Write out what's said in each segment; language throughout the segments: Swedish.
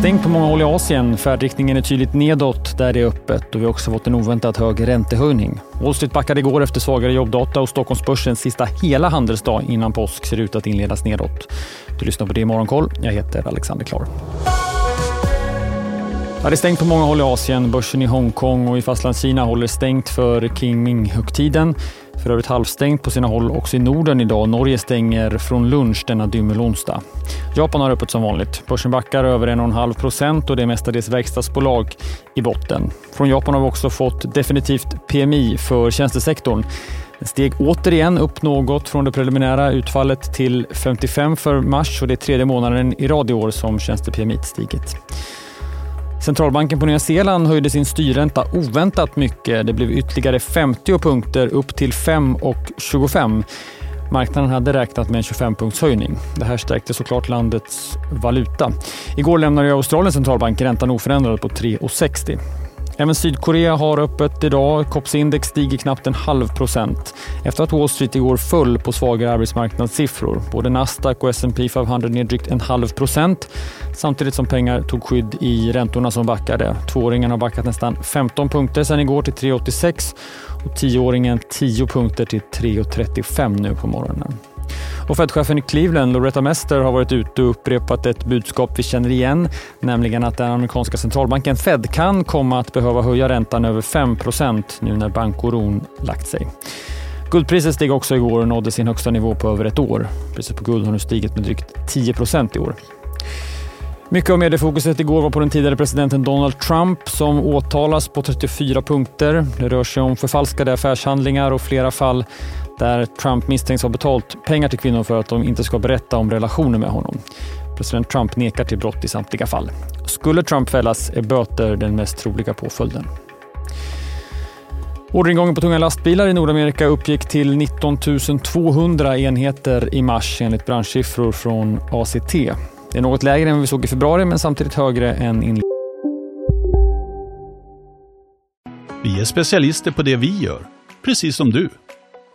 stängt på många håll i Asien. Färdriktningen är tydligt nedåt där det är öppet och vi har också fått en oväntat hög räntehöjning. Wall Street backade igår efter svagare jobbdata och Stockholmsbörsens sista hela handelsdag innan påsk ser ut att inledas nedåt. Du lyssnar på det i Morgonkoll. Jag heter Alexander Klar. Ja, det är stängt på många håll i Asien. Börsen i Hongkong och i Fastlandskina håller stängt för Qingming-högtiden. För övrigt halvstängt på sina håll också i Norden idag. Norge stänger från lunch denna dymmelonsdag. Japan har öppet som vanligt. Börsen backar över 1,5 procent och det är mestadels verkstadsbolag i botten. Från Japan har vi också fått definitivt PMI för tjänstesektorn. Den steg återigen upp något från det preliminära utfallet till 55 för mars och det är tredje månaden i rad i år som tjänste-PMI stigit. Centralbanken på Nya Zeeland höjde sin styrränta oväntat mycket. Det blev ytterligare 50 punkter upp till 5,25. Marknaden hade räknat med en 25-punktshöjning. höjning. Det här stärkte såklart landets valuta. Igår lämnade Australiens centralbank räntan oförändrad på 3,60. Även Sydkorea har öppet idag. KOPS-index stiger knappt en halv procent efter att Wall Street igår föll på svagare arbetsmarknadssiffror. Både Nasdaq och S&P 500 ner drygt en halv procent samtidigt som pengar tog skydd i räntorna som backade. Tvååringen har backat nästan 15 punkter sedan igår till 3,86 och tioåringen 10 punkter till 3,35 nu på morgonen. Och Fed-chefen i Cleveland, Loretta Mester, har varit ute och upprepat ett budskap vi känner igen, nämligen att den amerikanska centralbanken Fed kan komma att behöva höja räntan över 5% nu när bankoron lagt sig. Guldpriset steg också igår och nådde sin högsta nivå på över ett år. Priset på guld har nu stigit med drygt 10% i år. Mycket av mediefokuset igår var på den tidigare presidenten Donald Trump som åtalas på 34 punkter. Det rör sig om förfalskade affärshandlingar och flera fall där Trump misstänks ha betalt pengar till kvinnor för att de inte ska berätta om relationer med honom. President Trump nekar till brott i samtliga fall. Skulle Trump fällas är böter den mest troliga påföljden. Orderingången på tunga lastbilar i Nordamerika uppgick till 19 200 enheter i mars enligt branschsiffror från ACT. Det är något lägre än vad vi såg i februari men samtidigt högre än inledningen. Vi är specialister på det vi gör, precis som du.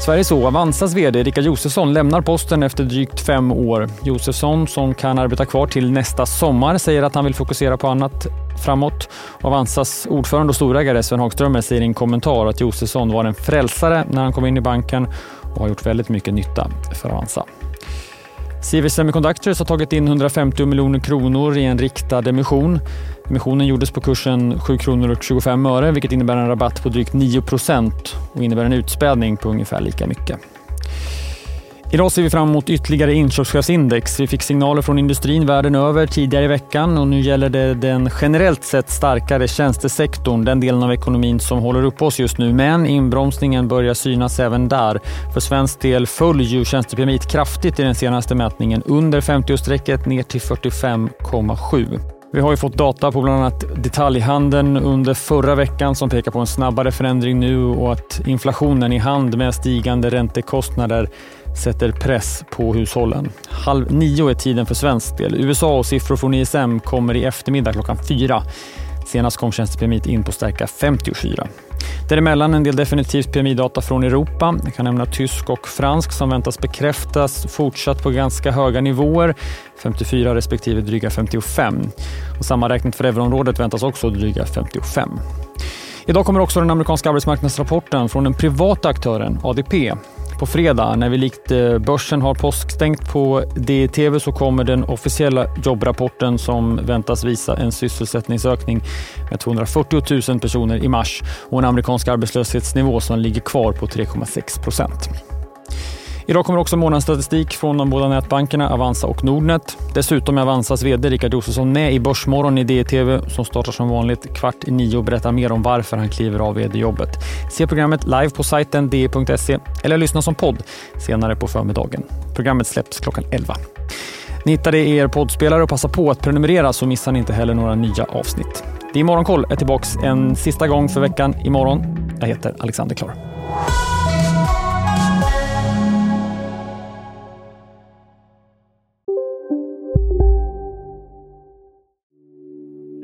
Sveriges O, Avanzas VD Rickard Josefsson lämnar posten efter drygt fem år. Josefsson, som kan arbeta kvar till nästa sommar, säger att han vill fokusera på annat framåt. Avanzas ordförande och storägare Sven Hagströmer säger i en kommentar att Josefsson var en frälsare när han kom in i banken och har gjort väldigt mycket nytta för Avanza. CV Semiconductors har tagit in 150 miljoner kronor i en riktad emission. Emissionen gjordes på kursen 7 kronor och 25 öre vilket innebär en rabatt på drygt 9 procent och innebär en utspädning på ungefär lika mycket. Idag ser vi fram emot ytterligare inköpschefsindex. Vi fick signaler från industrin världen över tidigare i veckan och nu gäller det den generellt sett starkare tjänstesektorn, den delen av ekonomin som håller upp oss just nu. Men inbromsningen börjar synas även där. För svensk del föll ju tjänste kraftigt i den senaste mätningen under 50-strecket ner till 45,7. Vi har ju fått data på bland annat detaljhandeln under förra veckan som pekar på en snabbare förändring nu och att inflationen i hand med stigande räntekostnader sätter press på hushållen. Halv nio är tiden för svensk del. USA och siffror från ISM kommer i eftermiddag klockan fyra. Senast kom tjänstepremiet in på stärka 54. Däremellan en del definitivt PMI-data från Europa. Jag kan nämna tysk och fransk som väntas bekräftas fortsatt på ganska höga nivåer. 54 respektive dryga 55. Och sammanräknat för euroområdet väntas också dryga 55. Idag kommer också den amerikanska arbetsmarknadsrapporten från den privata aktören ADP. På fredag, när vi likt eh, börsen har påskstängt på DTV så kommer den officiella jobbrapporten som väntas visa en sysselsättningsökning med 240 000 personer i mars och en amerikansk arbetslöshetsnivå som ligger kvar på 3,6 procent. Idag kommer också månadsstatistik från de båda nätbankerna Avanza och Nordnet. Dessutom är Avanzas VD Rickard Josefsson med i Börsmorgon i DTV som startar som vanligt kvart i nio och berättar mer om varför han kliver av VD-jobbet. Se programmet live på sajten di.se e eller lyssna som podd senare på förmiddagen. Programmet släpps klockan 11. Ni hittar det i er poddspelare och passa på att prenumerera så missar ni inte heller några nya avsnitt. Det är Morgonkoll är tillbaka en sista gång för veckan imorgon. Jag heter Alexander Klar.